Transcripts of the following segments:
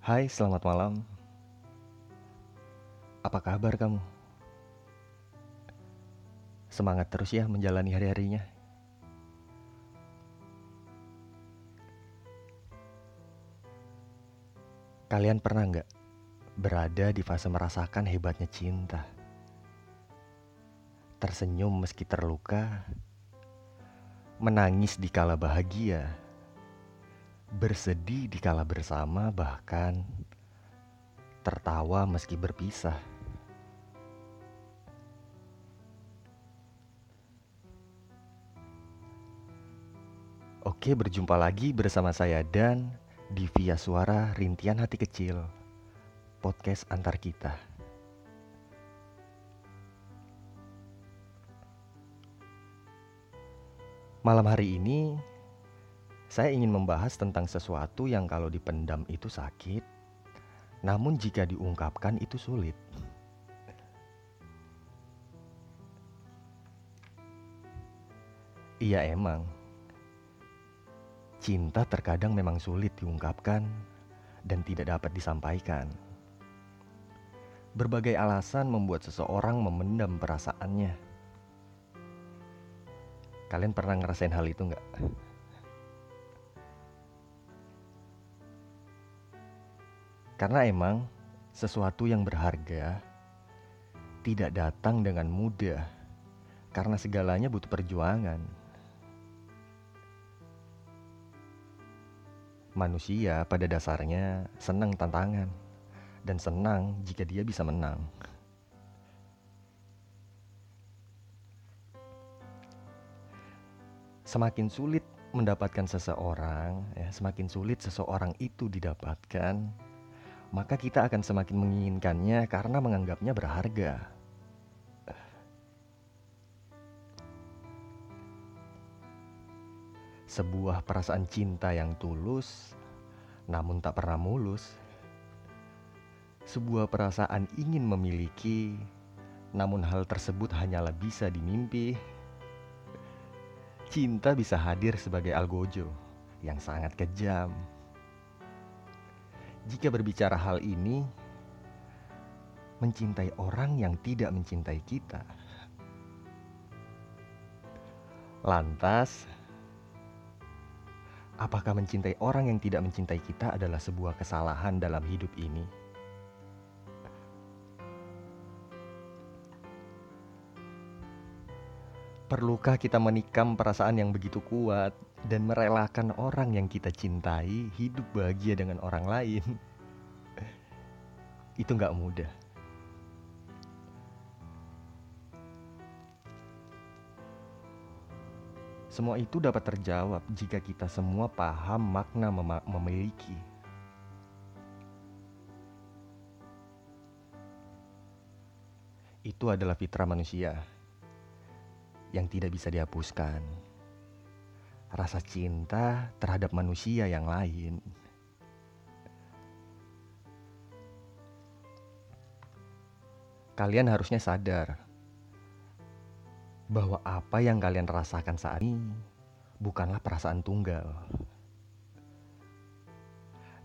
Hai, selamat malam. Apa kabar kamu? Semangat terus ya menjalani hari-harinya. Kalian pernah nggak berada di fase merasakan hebatnya cinta? Tersenyum meski terluka, menangis di kala bahagia, bersedih di kala bersama, bahkan tertawa meski berpisah. Oke, berjumpa lagi bersama saya dan di Via Suara Rintian Hati Kecil, podcast antar kita. Malam hari ini, saya ingin membahas tentang sesuatu yang kalau dipendam itu sakit, namun jika diungkapkan itu sulit. Iya, emang cinta terkadang memang sulit diungkapkan dan tidak dapat disampaikan. Berbagai alasan membuat seseorang memendam perasaannya. Kalian pernah ngerasain hal itu nggak? Karena emang sesuatu yang berharga tidak datang dengan mudah, karena segalanya butuh perjuangan. Manusia pada dasarnya senang tantangan dan senang jika dia bisa menang. Semakin sulit mendapatkan seseorang, ya, semakin sulit seseorang itu didapatkan, maka kita akan semakin menginginkannya karena menganggapnya berharga. Sebuah perasaan cinta yang tulus, namun tak pernah mulus. Sebuah perasaan ingin memiliki, namun hal tersebut hanyalah bisa dimimpi. Cinta bisa hadir sebagai algojo yang sangat kejam. Jika berbicara hal ini, mencintai orang yang tidak mencintai kita. Lantas, apakah mencintai orang yang tidak mencintai kita adalah sebuah kesalahan dalam hidup ini? Perlukah kita menikam perasaan yang begitu kuat dan merelakan orang yang kita cintai hidup bahagia dengan orang lain? Itu nggak mudah. Semua itu dapat terjawab jika kita semua paham makna mema- memiliki. Itu adalah fitrah manusia yang tidak bisa dihapuskan. Rasa cinta terhadap manusia yang lain. Kalian harusnya sadar bahwa apa yang kalian rasakan saat ini bukanlah perasaan tunggal.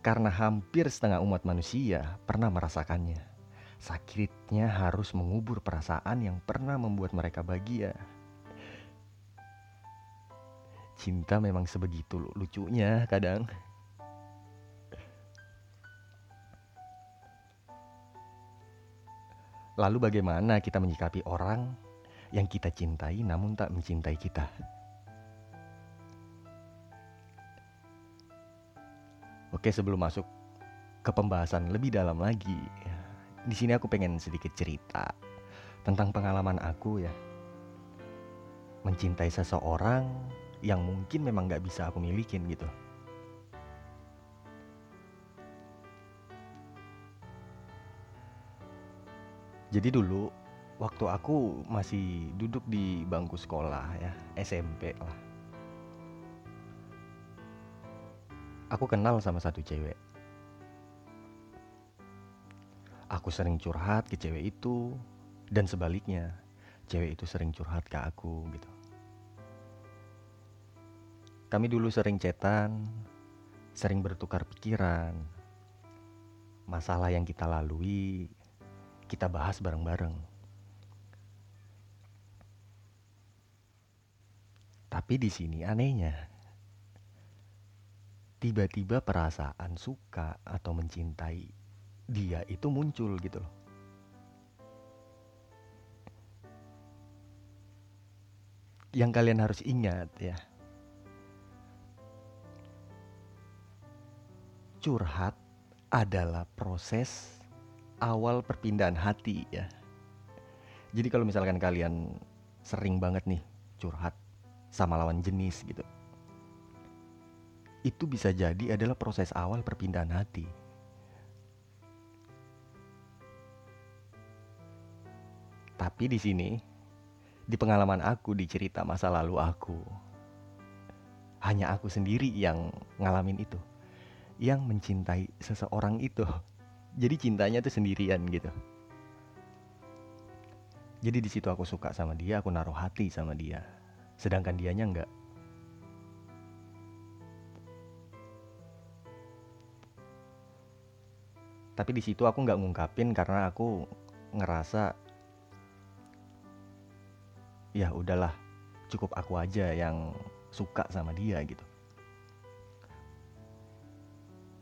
Karena hampir setengah umat manusia pernah merasakannya. Sakitnya harus mengubur perasaan yang pernah membuat mereka bahagia. Cinta memang sebegitu lucunya kadang. Lalu bagaimana kita menyikapi orang yang kita cintai namun tak mencintai kita? Oke, sebelum masuk ke pembahasan lebih dalam lagi, di sini aku pengen sedikit cerita tentang pengalaman aku ya mencintai seseorang yang mungkin memang gak bisa aku milikin gitu. Jadi dulu waktu aku masih duduk di bangku sekolah ya SMP lah. Aku kenal sama satu cewek. Aku sering curhat ke cewek itu dan sebaliknya, cewek itu sering curhat ke aku gitu. Kami dulu sering cetan, sering bertukar pikiran. masalah yang kita lalui, kita bahas bareng-bareng. Tapi di sini anehnya, tiba-tiba perasaan suka atau mencintai dia itu muncul gitu loh. Yang kalian harus ingat ya, curhat adalah proses awal perpindahan hati ya. Jadi kalau misalkan kalian sering banget nih curhat sama lawan jenis gitu. Itu bisa jadi adalah proses awal perpindahan hati. Tapi di sini, di pengalaman aku, di cerita masa lalu aku, hanya aku sendiri yang ngalamin itu, yang mencintai seseorang itu. Jadi cintanya tuh sendirian gitu. Jadi di situ aku suka sama dia, aku naruh hati sama dia. Sedangkan dianya enggak. Tapi di situ aku nggak ngungkapin karena aku ngerasa ya udahlah cukup aku aja yang suka sama dia gitu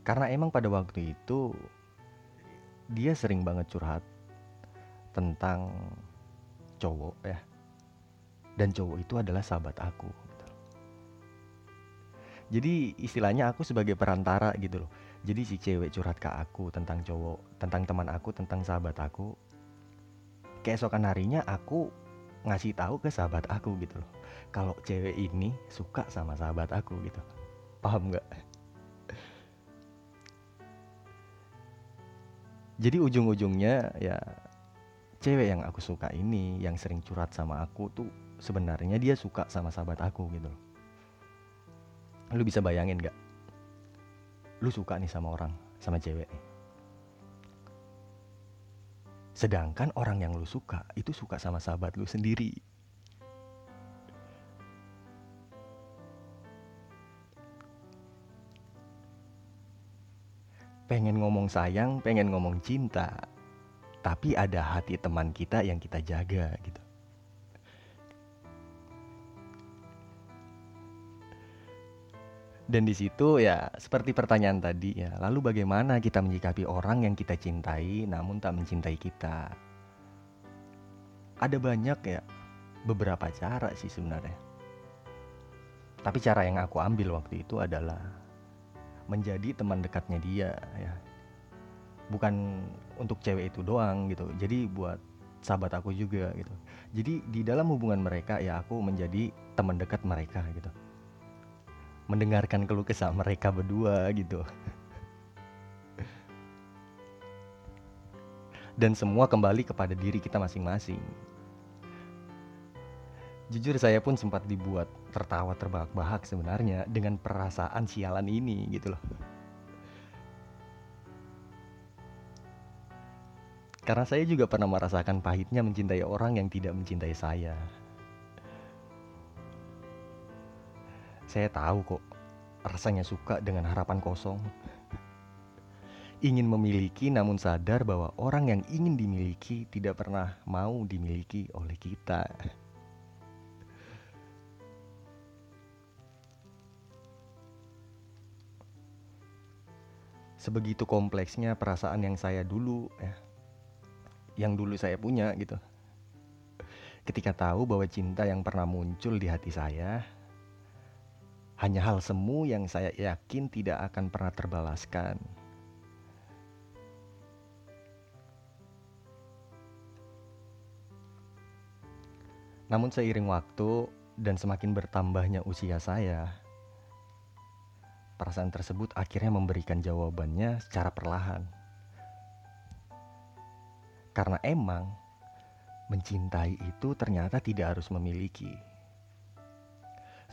karena emang pada waktu itu dia sering banget curhat tentang cowok ya. Dan cowok itu adalah sahabat aku gitu. jadi istilahnya aku sebagai perantara gitu loh. Jadi si cewek curhat ke aku tentang cowok tentang teman aku tentang sahabat aku keesokan harinya aku ngasih tahu ke sahabat aku gitu loh. Kalau cewek ini suka sama sahabat aku gitu. Paham nggak jadi ujung-ujungnya ya cewek yang aku suka ini yang sering curhat sama aku tuh sebenarnya dia suka sama sahabat aku gitu loh. Lu bisa bayangin gak lu suka nih sama orang sama cewek Sedangkan orang yang lu suka itu suka sama sahabat lu sendiri. Pengen ngomong sayang, pengen ngomong cinta, tapi ada hati teman kita yang kita jaga gitu. Dan di situ ya seperti pertanyaan tadi ya, lalu bagaimana kita menyikapi orang yang kita cintai namun tak mencintai kita? Ada banyak ya, beberapa cara sih sebenarnya. Tapi cara yang aku ambil waktu itu adalah menjadi teman dekatnya dia ya. Bukan untuk cewek itu doang gitu. Jadi buat sahabat aku juga gitu. Jadi di dalam hubungan mereka ya aku menjadi teman dekat mereka gitu mendengarkan keluh kesah mereka berdua gitu. Dan semua kembali kepada diri kita masing-masing. Jujur saya pun sempat dibuat tertawa terbahak-bahak sebenarnya dengan perasaan sialan ini gitu loh. Karena saya juga pernah merasakan pahitnya mencintai orang yang tidak mencintai saya. Saya tahu kok rasanya suka dengan harapan kosong. Ingin memiliki namun sadar bahwa orang yang ingin dimiliki tidak pernah mau dimiliki oleh kita. Sebegitu kompleksnya perasaan yang saya dulu ya. Yang dulu saya punya gitu. Ketika tahu bahwa cinta yang pernah muncul di hati saya hanya hal semu yang saya yakin tidak akan pernah terbalaskan. Namun seiring waktu dan semakin bertambahnya usia saya, perasaan tersebut akhirnya memberikan jawabannya secara perlahan. Karena emang mencintai itu ternyata tidak harus memiliki.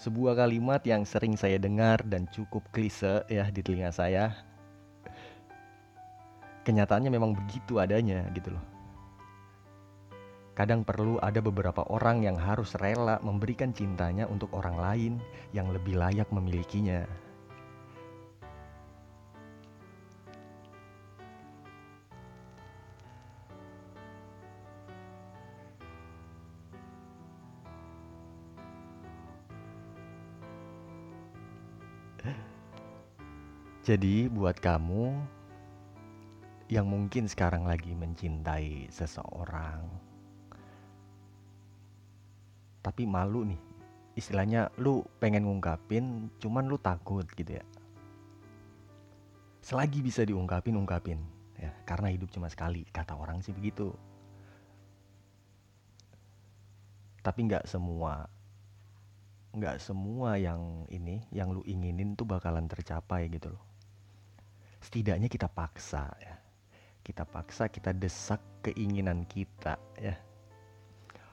Sebuah kalimat yang sering saya dengar dan cukup klise ya di telinga saya. Kenyataannya memang begitu adanya gitu loh. Kadang perlu ada beberapa orang yang harus rela memberikan cintanya untuk orang lain yang lebih layak memilikinya. Jadi buat kamu yang mungkin sekarang lagi mencintai seseorang tapi malu nih istilahnya lu pengen ngungkapin cuman lu takut gitu ya. Selagi bisa diungkapin ungkapin ya. Karena hidup cuma sekali kata orang sih begitu. Tapi nggak semua nggak semua yang ini yang lu inginin tuh bakalan tercapai gitu loh setidaknya kita paksa ya kita paksa, kita desak keinginan kita ya.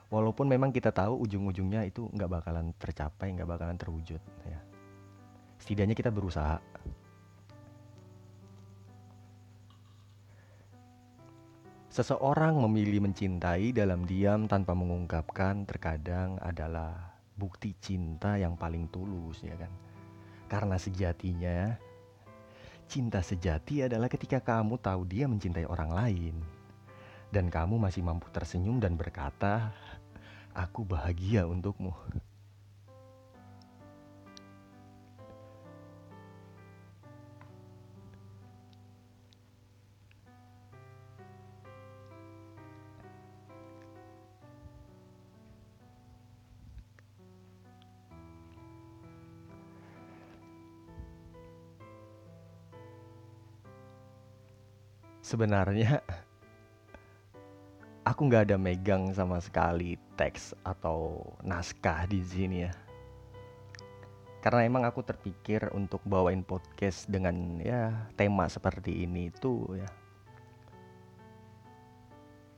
Walaupun memang kita tahu ujung-ujungnya itu nggak bakalan tercapai, nggak bakalan terwujud ya. Setidaknya kita berusaha. Seseorang memilih mencintai dalam diam tanpa mengungkapkan terkadang adalah bukti cinta yang paling tulus ya kan. Karena sejatinya Cinta sejati adalah ketika kamu tahu dia mencintai orang lain, dan kamu masih mampu tersenyum dan berkata, "Aku bahagia untukmu." Sebenarnya aku nggak ada megang sama sekali teks atau naskah di sini ya. Karena emang aku terpikir untuk bawain podcast dengan ya tema seperti ini itu ya.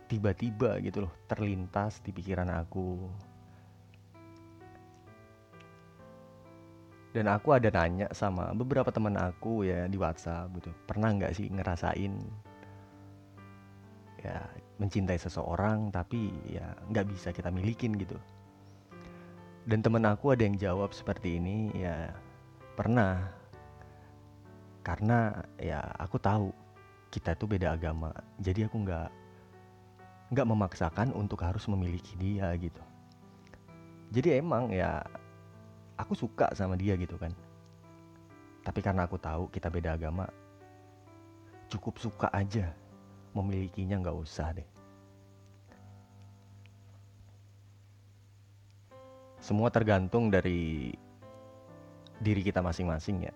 Tiba-tiba gitu loh terlintas di pikiran aku. Dan aku ada nanya sama beberapa teman aku ya di WhatsApp gitu. Pernah nggak sih ngerasain ya mencintai seseorang tapi ya nggak bisa kita milikin gitu. Dan temen aku ada yang jawab seperti ini ya pernah. Karena ya aku tahu kita tuh beda agama jadi aku nggak nggak memaksakan untuk harus memiliki dia gitu. Jadi emang ya aku suka sama dia gitu kan. Tapi karena aku tahu kita beda agama cukup suka aja memilikinya nggak usah deh. Semua tergantung dari diri kita masing-masing ya.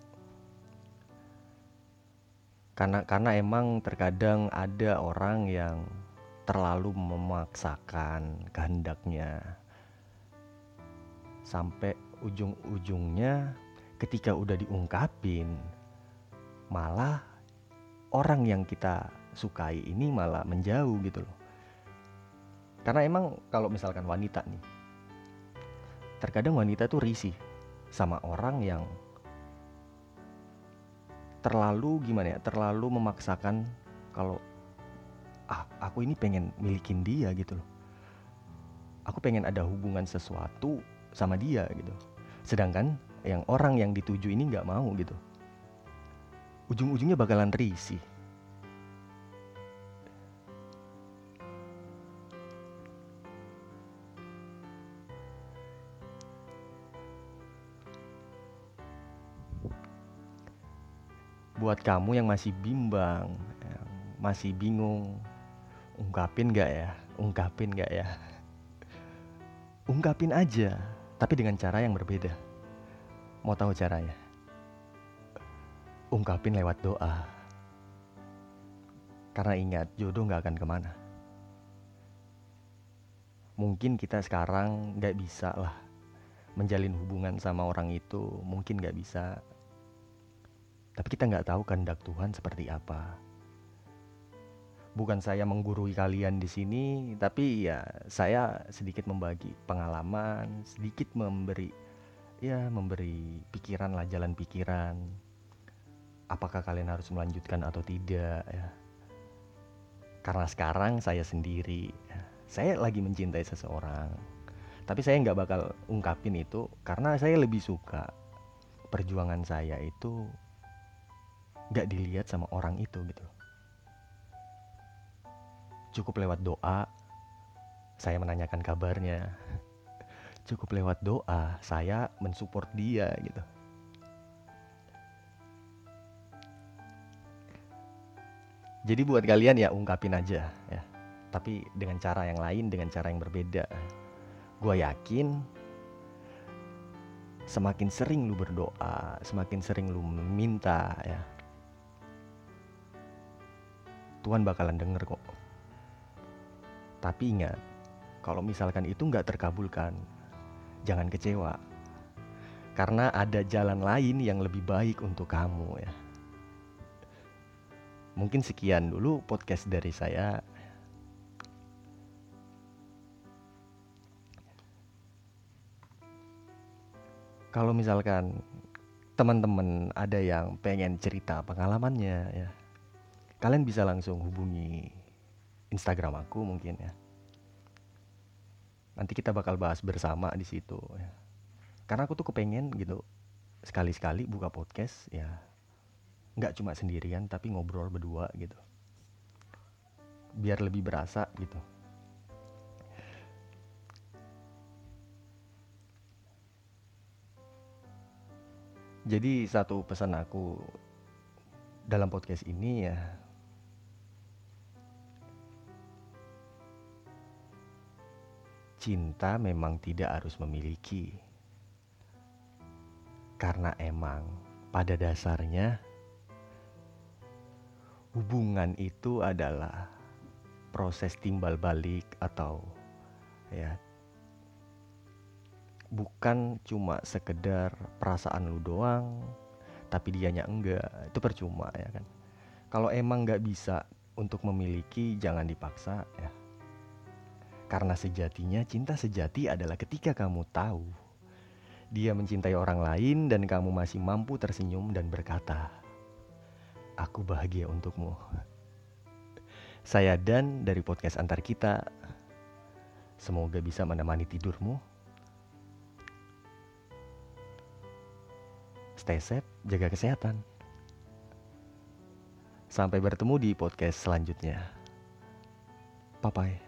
Karena karena emang terkadang ada orang yang terlalu memaksakan kehendaknya sampai ujung-ujungnya ketika udah diungkapin malah orang yang kita sukai ini malah menjauh gitu loh. Karena emang kalau misalkan wanita nih, terkadang wanita tuh risih sama orang yang terlalu gimana ya, terlalu memaksakan kalau ah aku ini pengen milikin dia gitu loh. Aku pengen ada hubungan sesuatu sama dia gitu. Sedangkan yang orang yang dituju ini nggak mau gitu. Ujung-ujungnya bakalan risih buat kamu yang masih bimbang, yang masih bingung, ungkapin gak ya? Ungkapin gak ya? Ungkapin aja, tapi dengan cara yang berbeda. Mau tahu caranya? Ungkapin lewat doa. Karena ingat, jodoh gak akan ke mana. Mungkin kita sekarang gak bisa lah menjalin hubungan sama orang itu. Mungkin gak bisa tapi kita nggak tahu kehendak Tuhan seperti apa. Bukan saya menggurui kalian di sini, tapi ya saya sedikit membagi pengalaman, sedikit memberi ya memberi pikiran lah jalan pikiran. Apakah kalian harus melanjutkan atau tidak ya. Karena sekarang saya sendiri, ya, saya lagi mencintai seseorang. Tapi saya nggak bakal ungkapin itu karena saya lebih suka perjuangan saya itu gak dilihat sama orang itu gitu cukup lewat doa saya menanyakan kabarnya cukup lewat doa saya mensupport dia gitu Jadi buat kalian ya ungkapin aja ya. Tapi dengan cara yang lain, dengan cara yang berbeda. Gue yakin semakin sering lu berdoa, semakin sering lu minta ya. Tuhan bakalan denger kok. Tapi ingat, kalau misalkan itu nggak terkabulkan, jangan kecewa. Karena ada jalan lain yang lebih baik untuk kamu ya. Mungkin sekian dulu podcast dari saya. Kalau misalkan teman-teman ada yang pengen cerita pengalamannya ya, kalian bisa langsung hubungi Instagram aku mungkin ya. Nanti kita bakal bahas bersama di situ ya. Karena aku tuh kepengen gitu sekali-sekali buka podcast ya nggak cuma sendirian tapi ngobrol berdua gitu biar lebih berasa gitu jadi satu pesan aku dalam podcast ini ya cinta memang tidak harus memiliki. Karena emang pada dasarnya hubungan itu adalah proses timbal balik atau ya bukan cuma sekedar perasaan lu doang tapi dianya enggak. Itu percuma ya kan? Kalau emang nggak bisa untuk memiliki jangan dipaksa ya karena sejatinya cinta sejati adalah ketika kamu tahu dia mencintai orang lain dan kamu masih mampu tersenyum dan berkata Aku bahagia untukmu. Saya Dan dari podcast Antar Kita. Semoga bisa menemani tidurmu. Stay safe, jaga kesehatan. Sampai bertemu di podcast selanjutnya. Bye bye.